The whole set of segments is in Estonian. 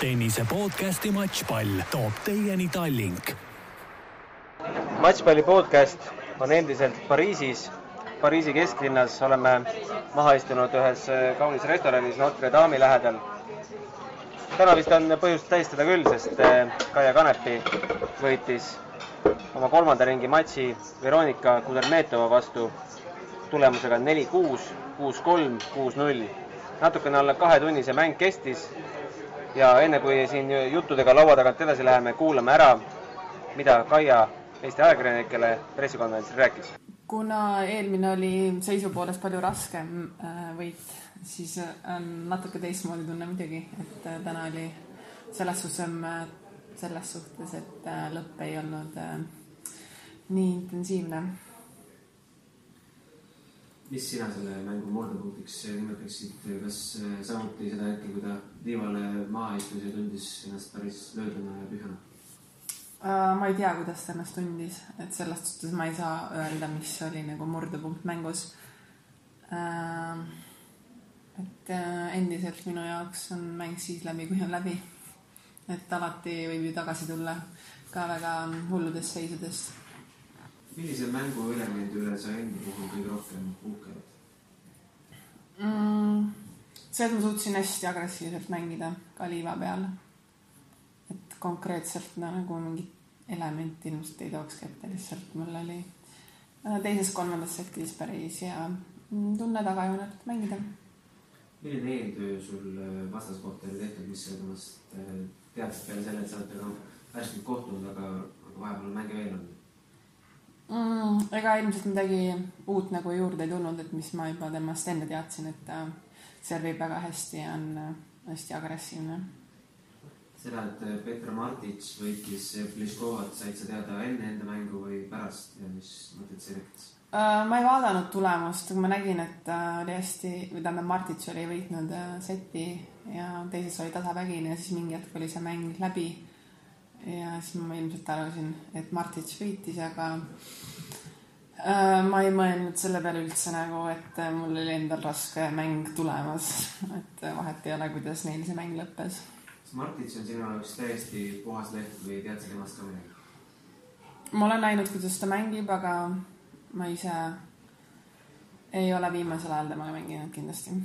tennise podcasti Matšpall toob teieni Tallink. matšpalli podcast on endiselt Pariisis. Pariisi kesklinnas oleme maha istunud ühes kaunis restoranis Notre Dame'i lähedal. täna vist on põhjust tähistada küll, sest eh, Kaia Kanepi võitis oma kolmanda ringi matši Veronika Kudermetova vastu tulemusega neli-kuus, kuus-kolm, kuus-null. natukene alla kahetunnise mäng kestis ja enne kui siin juttudega laua tagant edasi läheme, kuulame ära, mida Kaia Eesti ajakirjanikele pressikonverentsil rääkis. kuna eelmine oli seisu poolest palju raskem äh, võit, siis on natuke teistmoodi tunne muidugi, et äh, täna oli selles suhtes, selles suhtes, et äh, lõpp ei olnud nii intensiivne. Mis sina selle mängu murdepunktiks nimetaksid, kas samuti seda hetke, kui ta liivale maha istus ja tundis ennast päris lööduna ja tühjana? Äh, ma ei tea, kuidas ta ennast tundis, et selles suhtes ma ei saa öelda, mis oli nagu murdepunkt mängus. Äh, et äh, endiselt minu jaoks on mäng siis läbi, kui on läbi. et alati võib ju tagasi tulla ka väga hulludest seisudest. Millise mänguelemendi üle sa enda puhul kõige rohkem oled mm,? see, et ma suutsin hästi agressiivselt mängida ka liiva peal. et konkreetselt no, nagu mingit elementi ilmselt ei tookski ette, lihtsalt mul oli teises-kolmandas setis päris hea tunne tagajoonelt mängida. milline eeltöö sul äh, vastaskohta oli tehtud, mis sa temast äh, teadsid peale selle, et sa oled temaga värskelt kohtunud, aga, aga vahepeal on mänge veel olnud? Mm,? ega ilmselt midagi uut nagu juurde ei tulnud, et mis ma juba temast enne teadsin, et ta servib väga hästi ja on äh, hästi agressiivne. seda, et äh, Petra Martic võitis Pliškovat, said sa teada enne enda mängu või pärast ja mis mõtted? Äh, ma ei vaadanud tulemust, ma nägin, et ta oli hästi, või tähendab, Martic oli võitnud seti ja teises oli tasavägine ja siis mingi hetk oli see mäng läbi ja siis ma ilmselt arvasin, et Martic võitis, aga äh, ma ei mõelnud selle peale üldse nagu, et mul oli endal raske mäng tulemas, et vahet ei ole, kuidas neil see mäng lõppes. kas Martic on sinu jaoks täiesti puhas leht või tead sa temast ka midagi? ma olen näinud, kuidas ta mängib, aga ma ise ei ole viimasel ajal temaga mänginud kindlasti.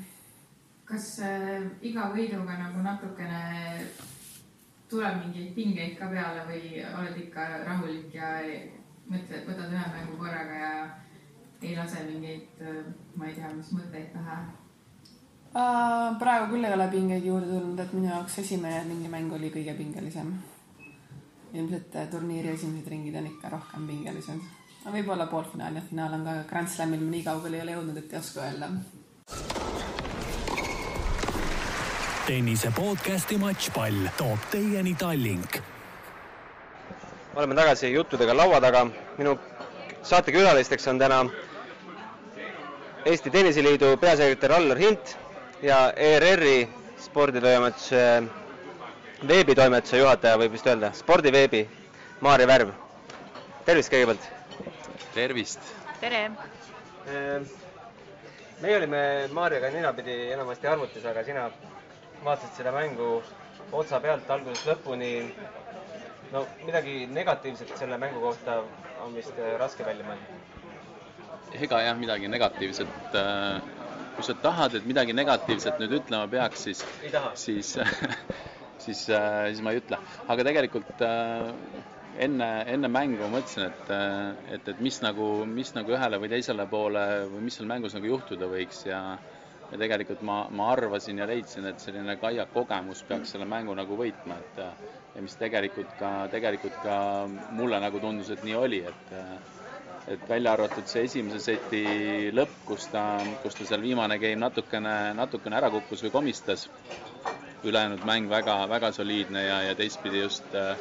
kas äh, iga võiduga nagu natukene tuleb mingeid pingeid ka peale või oled ikka rahulik ja mõtled, võtad ühe mängu korraga ja ei lase mingeid, ma ei tea, mis mõtteid pähe? praegu küll ei ole pingeid juurde tulnud, et minu jaoks esimene mingi mäng oli kõige pingelisem. ilmselt turniiri esimesed ringid on ikka rohkem pingelised. võib-olla poolfinaal ja finaal on ka Grand Slamil ma nii kaugele ei ole jõudnud, et ei oska öelda tennise podcasti Matšpall toob teieni Tallink. oleme tagasi juttudega laua taga. minu saatekülalisteks on täna Eesti Tenniseliidu peasekretär Allar Hint ja ERR-i sporditoimetuse veebitoimetuse juhataja, võib vist öelda, spordiveebi Maarja Värv. tervist kõigepealt. tervist. tere. meie olime Maarjaga ninapidi enamasti arvutis, aga sina vaatasid seda mängu otsa pealt algusest lõpuni. no midagi negatiivset selle mängu kohta on vist raske välja mõelda. ega jah, midagi negatiivset. kui sa tahad, et midagi negatiivset nüüd ütlema peaks, siis, siis siis, siis ma ei ütle, aga tegelikult enne, enne mängu mõtlesin, et, et, et mis nagu, mis nagu ühele või teisele poole või mis seal mängus nagu juhtuda võiks ja ja tegelikult ma, ma arvasin ja leidsin, et selline Kaia kogemus peaks selle mängu nagu võitma, et ja mis tegelikult ka, tegelikult ka mulle nagu tundus, et nii oli, et et välja arvatud see esimese seti lõpp, kus ta, kus ta seal viimane game natukene, natukene ära kukkus või komistas, ülejäänud mäng väga, väga soliidne ja, ja teistpidi just äh,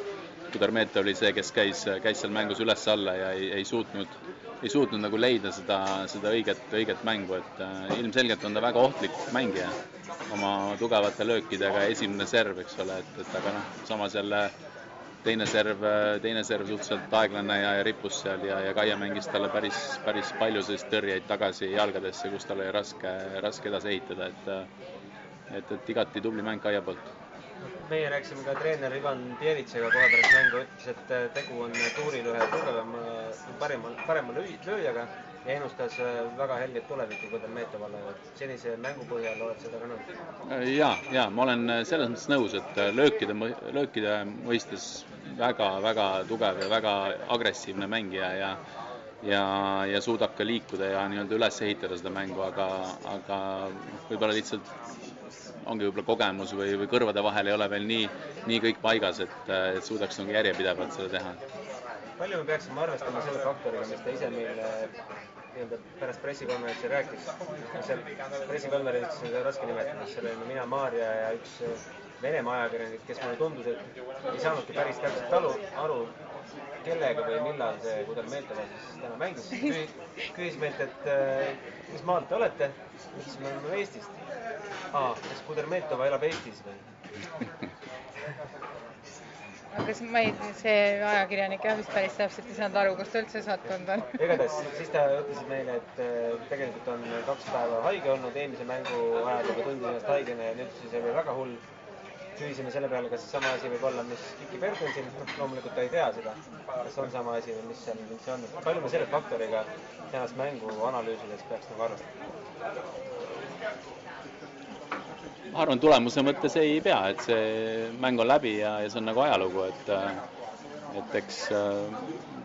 Kudermeet oli see, kes käis, käis seal mängus üles-alla ja ei, ei suutnud, ei suutnud nagu leida seda, seda õiget, õiget mängu, et äh, ilmselgelt on ta väga ohtlik mängija oma tugevate löökidega, esimene serv, eks ole, et, et aga noh, samas jälle teine serv, teine serv suhteliselt aeglane ja, ja rippus seal ja, ja Kaia mängis talle päris, päris palju sellist tõrjeid tagasi jalgadesse, kus tal oli raske, raske edasi ehitada, et et, et igati tubli mäng Kaia poolt meie rääkisime ka treener Ivan Tjevitšega kohe pärast mängu, ütles, et äh, tegu on tuuril ühe tugevama, parema, parema löö- lööjaga ja ennustas äh, väga helget tulevikku Kõdelmeetovale. senise mängu põhjal oled seda ka nõus? ja, ja ma olen selles mõttes nõus, et löökide, löökide mõistes väga-väga tugev ja väga agressiivne mängija ja ja, ja suudab ka liikuda ja nii-öelda üles ehitada seda mängu, aga, aga võib-olla lihtsalt ongi võib-olla kogemus või, või kõrvade vahel ei ole veel nii, nii kõik paigas, et, et suudaks nagu järjepidevalt seda teha. palju me peaksime arvestama selle faktoriga, mis ta ise meile nii-öelda pärast pressikonverentsi rääkis, seal pressikonverentsis on raske nimetada, seal olime mina, Maarja ja üks Venemaa ajakirjanik, kes mulle tundus, et ei saanudki päris täpselt aru, aru, kellega või millal see Kudermetova siis täna mängis. küsis meilt, et äh, mis maalt te olete? ütlesime, me oleme Eestist. aa, kas Kudermetova elab Eestis või? aga kas ma ei, see ajakirjanik jah, vist päris täpselt ei saanud aru, kus ta üldse sattunud on. igatahes, siis ta ütles meile, et äh, tegelikult on kaks päeva haige olnud, eelmise mängu ajal juba tundis ennast haigena ja nüüd siis oli väga hull küsisime selle peale, kas sama asi võib olla, mis Kiki Bertensil, noh loomulikult ta ei tea seda, kas on sama asi või mis seal üldse on, et palju me selle faktoriga tänast mängu analüüsides peaks nagu arvestama? ma arvan, tulemuse mõttes ei pea, et see mäng on läbi ja, ja see on nagu ajalugu, et et eks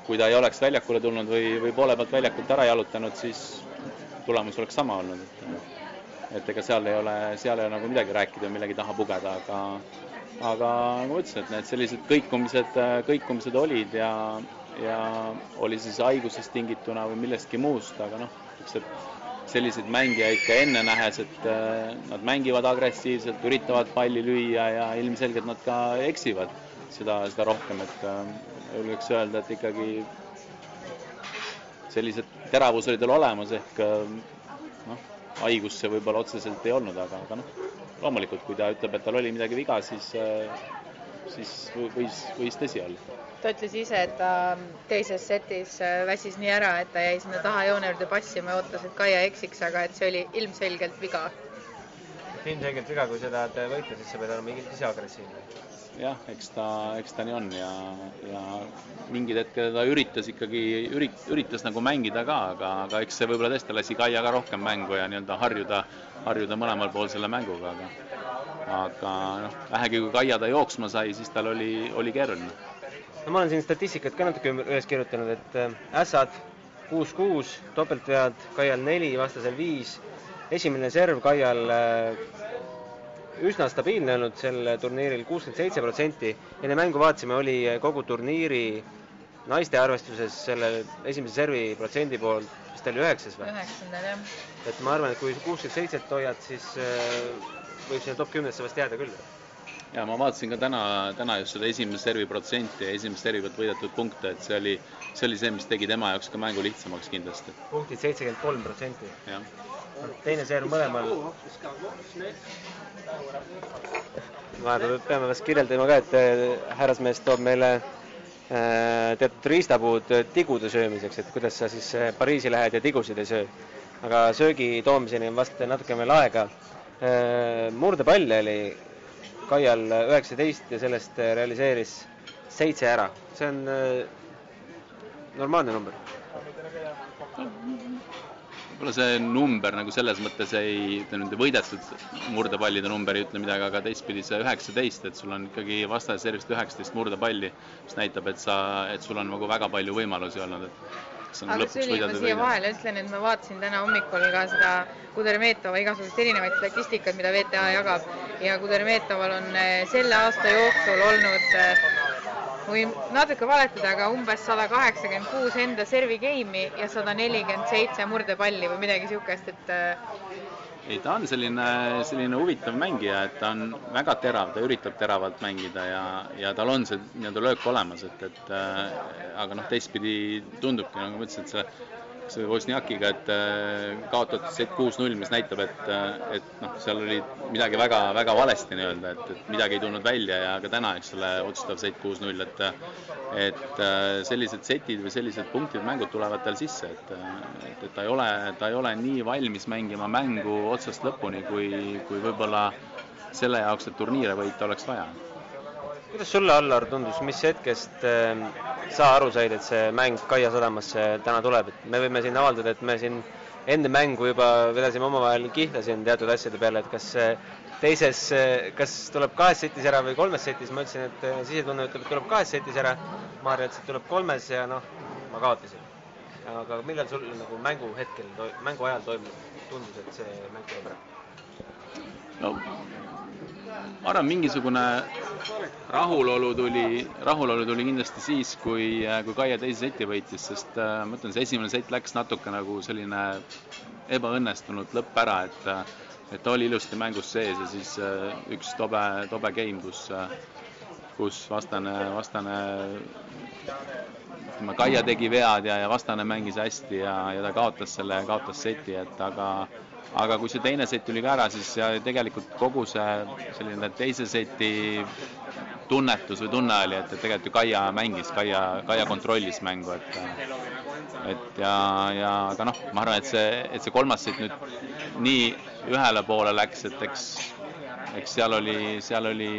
kui ta ei oleks väljakule tulnud või, või poole pealt väljakult ära jalutanud, siis tulemus oleks sama olnud, et ega seal ei ole, seal ei ole nagu midagi rääkida, millegi taha pugeda, aga aga nagu ma ütlesin, et need sellised kõikumised, kõikumised olid ja, ja oli siis haigusest tingituna või millestki muust, aga noh, niisugused selliseid mängijaid ka enne nähes, et äh, nad mängivad agressiivselt, üritavad palli lüüa ja ilmselgelt nad ka eksivad. Seda, seda rohkem, et äh, julgeks öelda, et ikkagi sellised teravus oli tal olemas, ehk haigust see võib-olla otseselt ei olnud, aga, aga noh, loomulikult, kui ta ütleb, et tal oli midagi viga, siis, äh, siis võis, võis tõsi olla. ta ütles ise, et ta teises setis äh, väsis nii ära, et ta jäi sinna taha joone juurde passima ja ootas, et Kaia eksiks, aga et see oli ilmselgelt viga. Ilmselgelt viga, kui sa tahad võita, siis sa pead olema ise agressiivne jah, eks ta, eks ta nii on ja, ja mingid hetked ta üritas ikkagi, ürit-, üritas nagu mängida ka, aga, aga eks see võib-olla tõesti lasi Kaia ka rohkem mängu ja nii-öelda harjuda, harjuda mõlemal pool selle mänguga, aga aga noh, vähegi kui Kaia ta jooksma sai, siis tal oli, oli keeruline. no ma olen siin statistikat ka natuke üles kirjutanud, et äh, ässad kuus-kuus, topeltvead Kaial neli, vastasel viis, esimene serv Kaial äh, üsna stabiilne olnud sel turniiril, kuuskümmend seitse protsenti. enne mängu vaatasime, oli kogu turniiri naiste arvestuses selle esimese servi protsendi poolt vist oli üheksas või? üheksandal, jah. et ma arvan, et kui kuuskümmend seitset hoiad, siis äh, võib sinna top kümnesse vast jääda küll. Ja ma vaatasin ka täna, täna just seda esimese servi protsenti ja esimest servi pealt võidetud punkte, et see oli, see oli see, mis tegi tema jaoks ka mängu lihtsamaks kindlasti. punktid seitsekümmend kolm protsenti. teine serv mõlemal. vahepeal peame vast kirjeldama ka, et äh, härrasmees toob meile äh, teatud riistapuud tigude söömiseks, et kuidas sa siis äh, Pariisi lähed ja tigusid ei söö. aga söögi toomiseni on vast natuke veel aega. murdepalle oli Kaial üheksateist ja sellest realiseeris seitse ära, see on normaalne number. Võib-olla see number nagu selles mõttes ei, nende võidetud murdepallide number ei ütle midagi, aga teistpidi see üheksateist, et sul on ikkagi vastase servist üheksateist murdepalli, mis näitab, et sa, et sul on nagu väga palju võimalusi olnud, et aga Süli, ma siia vahele ütlen, et ma vaatasin täna hommikul ka seda Kudermetova igasuguseid erinevaid statistikat, mida VTA jagab. Ja Kudermetoval on eh, selle aasta jooksul olnud eh, võin natuke valetada, aga umbes sada kaheksakümmend kuus enda servi game'i ja sada nelikümmend seitse murdepalli või midagi niisugust, et äh, ei, ta on selline, selline huvitav mängija, et ta on väga terav, ta üritab teravalt mängida ja, ja tal on see nii-öelda löök olemas, et, et äh, aga noh, teistpidi tundubki, nagu ma ütlesin, et see see Wozniakiga, et äh, kaotati set kuus-null, mis näitab, et, äh, et noh, seal oli midagi väga, väga valesti nii-öelda, et, et midagi ei tulnud välja ja ka täna, eks ole, otsustav set kuus-null, et et äh, sellised setid või sellised punktid, mängud tulevad tal sisse, et, et, et ta ei ole, ta ei ole nii valmis mängima mängu otsast lõpuni, kui, kui võib-olla selle jaoks, et turniire võita, oleks vaja. Kuidas sulle, Allar, tundus, mis hetkest äh, sa aru said, et see mäng Kaia sadamasse täna tuleb, et me võime siin avaldada, et me siin enne mängu juba vedasime omavahel kihla siin teatud asjade peale, et kas teises, kas tuleb kahes setis ära või kolmes setis, ma ütlesin, et sisetunne ütleb, et tuleb kahes setis ära, Maarja ütles, et tuleb kolmes ja noh, ma kaotasin. aga millal sul nagu mängu hetkel, mängu ajal toimus, tundus, et see mäng tuleb ära? no ma arvan, mingisugune rahulolu tuli, rahulolu tuli kindlasti siis, kui, kui Kaia teise seti võitis, sest äh, ma ütlen, see esimene sett läks natuke nagu selline ebaõnnestunud lõpp ära, et et ta oli ilusti mängus sees ja siis äh, üks tobe, tobe game, kus, äh, kus vastane, vastane ütleme, Kaia tegi vead ja, ja vastane mängis hästi ja, ja ta kaotas selle, kaotas seti, et aga aga kui see teine set tuli ka ära, siis tegelikult kogu see selline teise seti tunnetus või tunne oli, et, et tegelikult ju Kaia mängis, Kaia, Kaia kontrollis mängu, et et ja, ja aga noh, ma arvan, et see, et see kolmas set nüüd nii ühele poole läks, et eks, eks seal oli, seal oli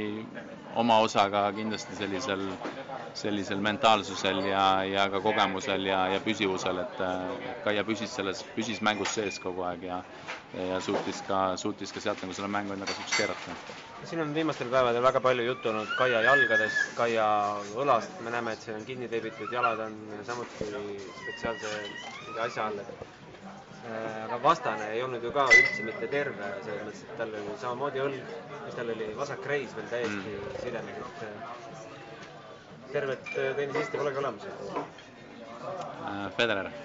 oma osa ka kindlasti sellisel, sellisel mentaalsusel ja, ja ka kogemusel ja, ja püsivusel, et Kaia püsis selles, püsis mängus sees kogu aeg ja ja suutis ka, suutis ka sealt nagu selle mängu enda kasuks keerata. siin on viimastel päevadel väga palju juttu olnud Kaia jalgadest, Kaia õlast, me näeme, et see on kinni teebitud, jalad on samuti spetsiaalse mingi asja all, et Äh, aga vastane ei olnud ju ka üldse mitte terve, selles mõttes, et tal oli samamoodi õlg, tal oli vasak reis veel täiesti mm. sidemes, et tervet äh, tennisisti polegi olemas. Uh,. Federer.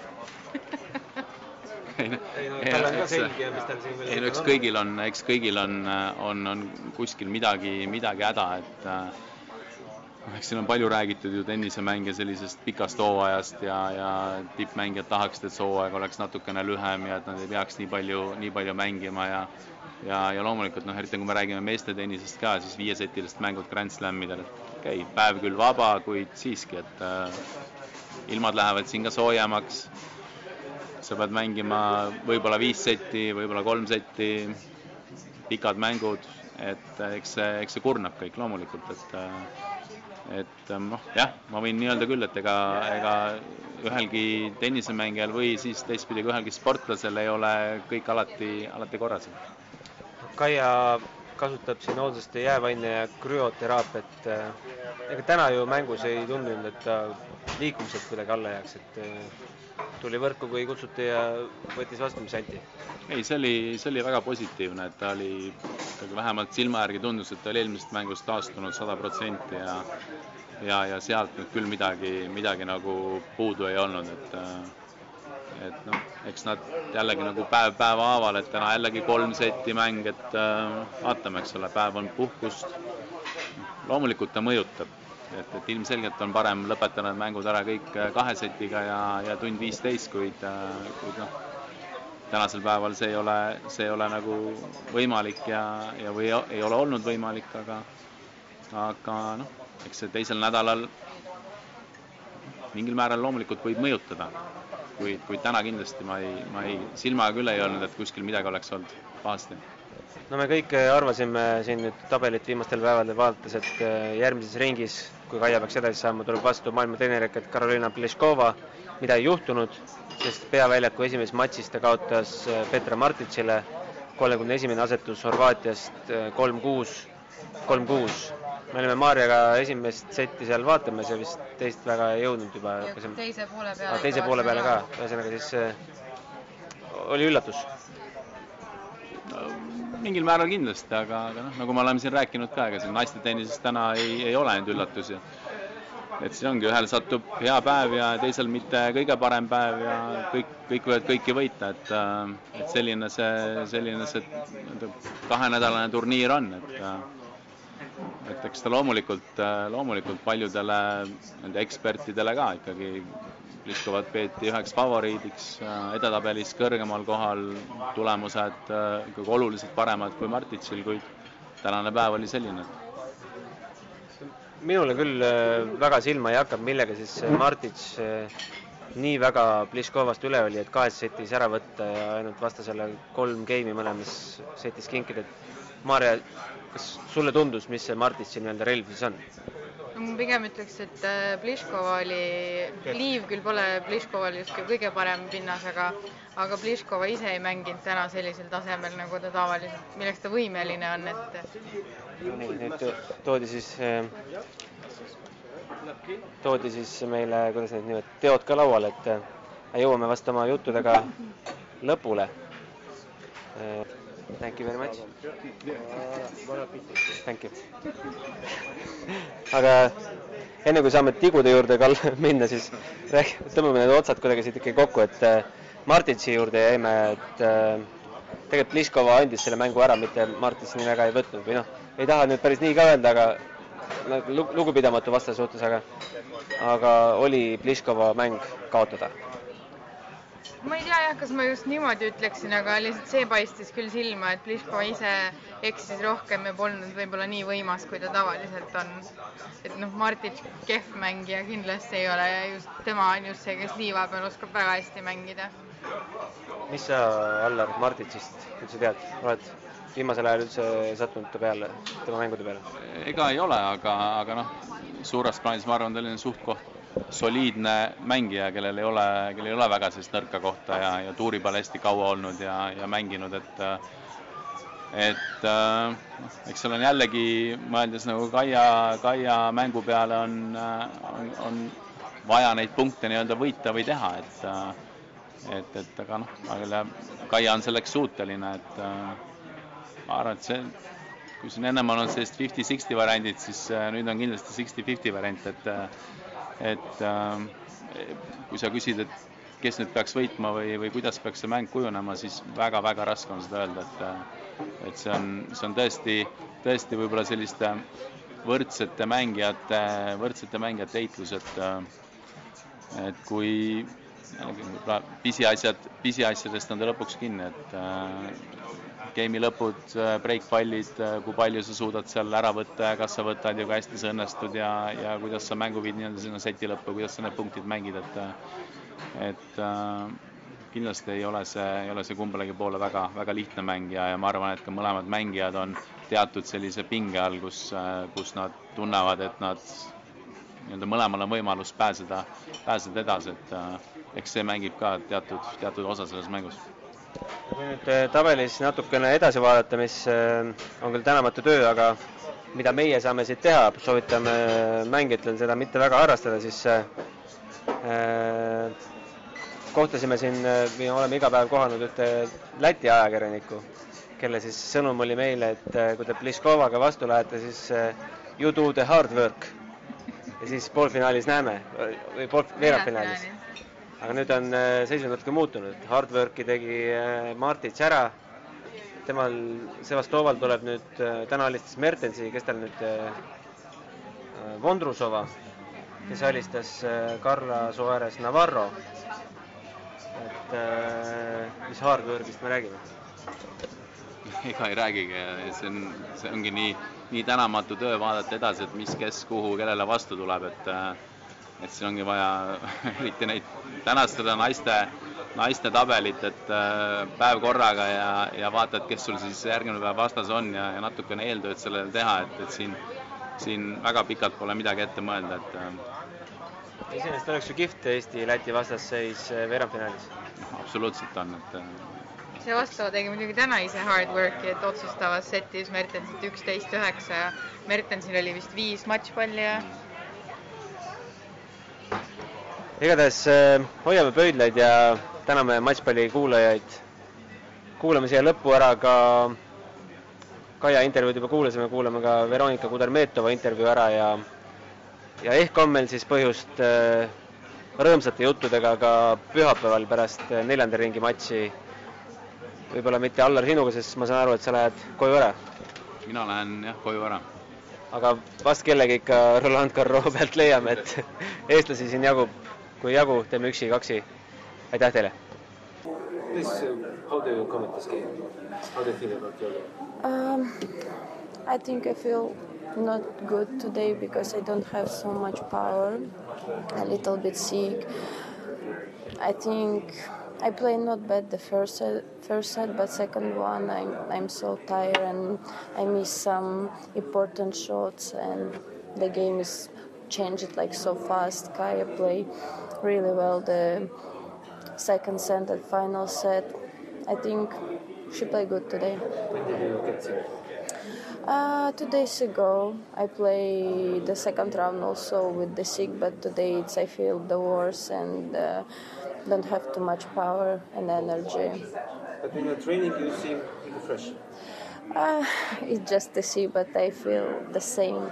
Ei no, tal on ka selg ja mis tal siin veel ei no eks kõigil on, eks kõigil on, on, on kuskil midagi, midagi häda, et äh, eks siin on palju räägitud ju tennisemängija sellisest pikast hooajast ja, ja tippmängijad tahaksid, et see hooaeg oleks natukene lühem ja et nad ei peaks nii palju, nii palju mängima ja ja, ja loomulikult noh, eriti kui me räägime meeste tennisest ka, siis viiesetilised mängud Grand Slamidel, et okay,, päev küll vaba, kuid siiski, et äh, ilmad lähevad siin ka soojemaks. sa pead mängima võib-olla viis setti, võib-olla kolm setti, pikad mängud, et eks see, eks see kurnab kõik loomulikult, et äh, et ähm, noh, jah, ma võin nii öelda küll, et ega, ega ühelgi tennisemängijal või siis teistpidi ka ühelgi sportlasel ei ole kõik alati, alati korras. Kaia kasutab siin hoolduste jäävaine ja krüoteraapiat. Äh, ega täna ju mängus ei tundunud, et ta liikumised kuidagi alla jääks, et äh, tuli võrku, kui kutsuti ja võttis vastu, mis anti? ei, see oli, see oli väga positiivne, et ta oli, vähemalt silma järgi tundus, et ta oli eelmisest mängust taastunud sada protsenti ja ja, ja sealt nüüd küll midagi, midagi nagu puudu ei olnud, et et noh, eks nad jällegi nagu päev päeva haaval, et täna jällegi kolm seti mäng, et vaatame, eks ole, päev on puhkust. loomulikult ta mõjutab et, et ilmselgelt on parem lõpetada need mängud ära kõik äh, kahe setiga ja, ja tund viisteist, kuid, äh, kuid noh, tänasel päeval see ei ole, see ei ole nagu võimalik ja, ja või ei ole olnud võimalik, aga, aga noh, eks see teisel nädalal mingil määral loomulikult võib mõjutada, kuid, kuid täna kindlasti ma ei, ma ei, silmaga küll ei öelnud, et kuskil midagi oleks olnud pahasti. No me kõik äh, arvasime siin nüüd tabelit viimastel päevadel vaadates, et äh, järgmises ringis, kui Kaia peaks edasi saama, tuleb vastu maailma treenerikat Karolina Pliškova, mida ei juhtunud, sest peaväljaku esimeses matšis ta kaotas äh, Petra Martitsile, kolmekümne esimene asetus Horvaatiast kolm-kuus, kolm-kuus. Me olime Maarjaga esimest setti seal vaatamas ja vist teist väga ei jõudnud juba. teise poole peale. teise poole peale ka, ühesõnaga siis oli üllatus mingil määral kindlasti, aga, aga noh, nagu me oleme siin rääkinud ka, ega siin naiste tennises täna ei, ei ole neid üllatusi. et siis ongi, ühel satub hea päev ja teisel mitte kõige parem päev ja kõik, kõik võivad kõiki võita, et, äh, et selline see, selline see kahenädalane turniir on, et äh, et eks ta loomulikult, äh, loomulikult paljudele nende ekspertidele ka ikkagi Pliskovat peeti üheks favoriidiks äh, edetabelis kõrgemal kohal, tulemused äh, ikkagi oluliselt paremad kui Martitsil, kuid tänane päev oli selline. minule küll väga silma ei hakanud, millega siis Martits nii väga Pliskovast üle oli, et kahes setis ära võtta ja ainult vastasele kolm geimi mõlemas setis kinkida, et Maarja, kas sulle tundus, mis see Martitsi nii-öelda relv siis on? ma pigem ütleks, et äh, Pliškova oli, liiv küll pole Pliškoval justkui kõige parem pinnas, aga aga Pliškova ise ei mänginud täna sellisel tasemel, nagu ta tavaliselt, milleks ta võimeline on, et nii, nüüd toodi siis, äh, toodi siis meile, kuidas neid nimetada, teod ka lauale, et äh, jõuame vast oma juttudega lõpule. Thank you very much. Thank you. aga enne kui saame tigude juurde kall minna, siis räägi, tõmbame need otsad kuidagi siit ikkagi kokku, et äh, Martitsi juurde jäime, et äh, tegelikult Pliskova andis selle mängu ära, mitte Martits nii väga ei võtnud või noh, ei taha nüüd päris nii ka öelda, aga lugupidamatu vastase suhtes, aga aga oli Pliskova mäng kaotada ma ei tea jah, kas ma just niimoodi ütleksin, aga lihtsalt see paistis küll silma, et Pliškova ise eksis rohkem ja polnud võib-olla nii võimas, kui ta tavaliselt on. et noh, Martic kehv mängija kindlasti ei ole ja just tema on just see, kes liiva peal oskab väga hästi mängida. mis sa, Allar, Marticist üldse tead, oled viimasel ajal üldse sattunud ta peale, tema mängude peale? ega ei ole, aga, aga noh, suures plaanis ma arvan, ta oli suht koht soliidne mängija, kellel ei ole, kellel ei ole väga sellist nõrka kohta ja, ja tuuri peal hästi kaua olnud ja, ja mänginud, et et noh, eks seal on jällegi, mõeldes nagu Kaia, Kaia mängu peale on, on, on vaja neid punkte nii-öelda võita või teha, et et, et aga noh, aga Kaia on selleks suuteline, et ma arvan, et see, kui siin ennem on olnud sellist fifty-sixty variandid, siis nüüd on kindlasti sixty-fifty variant, et et äh, kui sa küsid, et kes nüüd peaks võitma või, või kuidas peaks see mäng kujunema, siis väga-väga raske on seda öelda, et et see on, see on tõesti, tõesti võib-olla selliste võrdsete mängijate, võrdsete mängijate heitlus, et et kui pisiasjad, pisiasjadest on ta lõpuks kinni, et game'i lõpud, äh, breakpallid, äh, kui palju sa suudad seal ära võtta ja kas sa võtad ja kui hästi sa õnnestud ja, ja kuidas sa mängu viid nii-öelda sinna seti lõppu, kuidas sa need punktid mängid, et et äh, kindlasti ei ole see, ei ole see kumbalegi poole väga, väga lihtne mäng ja, ja ma arvan, et ka mõlemad mängijad on teatud sellise pinge all, kus, kus nad tunnevad, et nad nii-öelda mõlemal on võimalus pääseda, pääseda edasi, et eks see mängib ka teatud, teatud osa selles mängus kui nüüd äh, tabelis natukene edasi vaadata, mis äh, on küll tänamatu töö, aga mida meie saame siit teha, soovitame mängijatel seda mitte väga harrastada, siis äh, kohtasime siin või oleme iga päev kohanud ühte Läti ajakirjanikku, kelle siis sõnum oli meile, et kui te Pliskovaga vastu lähete, siis you do the hard work. ja siis poolfinaalis näeme või pool, veerandfinaalis aga nüüd on äh, seisund natuke muutunud, Hardworki tegi äh, Martits ära, temal, Sevastoval tuleb nüüd, äh, täna alistas Mertensi, kes tal nüüd, Vondrusova, kes alistas Carla Soares Navarro. et mis Hardworkist me räägime? ega ei räägigi, see on, see ongi nii, nii tänamatu töö vaadata edasi, et mis, kes, kuhu, kellele vastu tuleb, et et siin ongi vaja eriti neid tänast seda naiste, naiste tabelit, et äh, päev korraga ja, ja vaatad, kes sul siis järgmine päev vastas on ja, ja natukene eeltööd sellele teha, et, et siin, siin väga pikalt pole midagi ette mõelda, et äh, iseenesest oleks ju kihvt Eesti-Läti vastasseis äh, veerandfinaalis. absoluutselt on, et see vastava tegi muidugi täna ise hard work'i, et otsustavas setis Mertensit üksteist üheksa ja Mertensil oli vist viis matšpalli ja mm igatahes äh, hoiame pöidlaid ja täname matšpalli kuulajaid. kuulame siia lõppu ära ka Kaia intervjuud juba kuulasime, kuulame ka Veronika Kudermetova intervjuu ära ja ja ehk on meil siis põhjust äh, rõõmsate juttudega ka pühapäeval pärast äh, neljanda ringi matši. võib-olla mitte Allar sinuga, sest ma saan aru, et sa lähed koju ära. mina lähen jah, koju ära. aga vast kellegi ikka Roland Garros pealt leiame, et eestlasi siin jagub kui jagu, teeme üksi-kaksi. aitäh teile! This, how do you comment this game? How do you feel about your game? Um, I think I feel not good today because I don't have so much power, a little bit sick. I think I played not bad the first set, first set, but second one I'm I'm so tired and I miss some important shots and the game is changed like so fast. Kaya play really well the second set and final set. I think she played good today. When did you get sick? Uh, two days ago, I played the second round also with the sick, but today it's I feel the worse and uh, don't have too much power and energy. But in the training you seem fresh. Uh, it's just the sick, but I feel the same.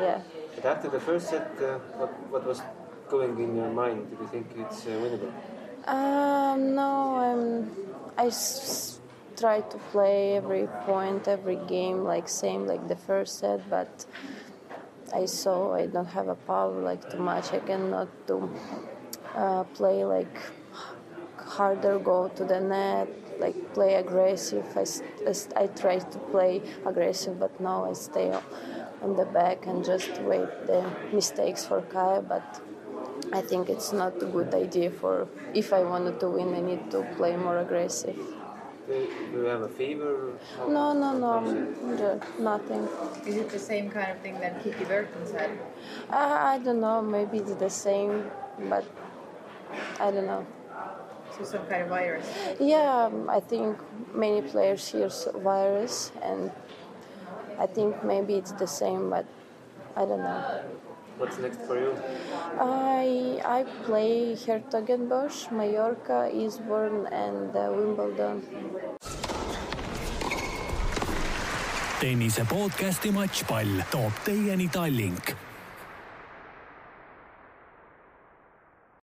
Yeah. But after the first set, uh, what, what was going in your mind? Do you think it's uh, winnable? Um, no, I'm. I s- try to play every point, every game like same like the first set, but I saw I don't have a power like too much. I cannot do uh, play like harder, go to the net, like play aggressive. I, I try to play aggressive, but now I stay on the back and just wait the mistakes for Kaya. But I think it's not a good idea for if I wanted to win, I need to play more aggressive. Do do you have a fever? How- No, no, no, how is it? ju- nothing. Is it the same kind of thing that Kiki Burton said? Uh, I don't know, maybe it's the same, but I don't know. So some kind of virus. Yeah, um, I think many players hear virus, and I think maybe it's the same, but I don't know. What's next for you? I I play Hertogenbosch, Mallorca, Eastbourne, and uh, Wimbledon. tennise podcasti Matšpall toob teieni Tallink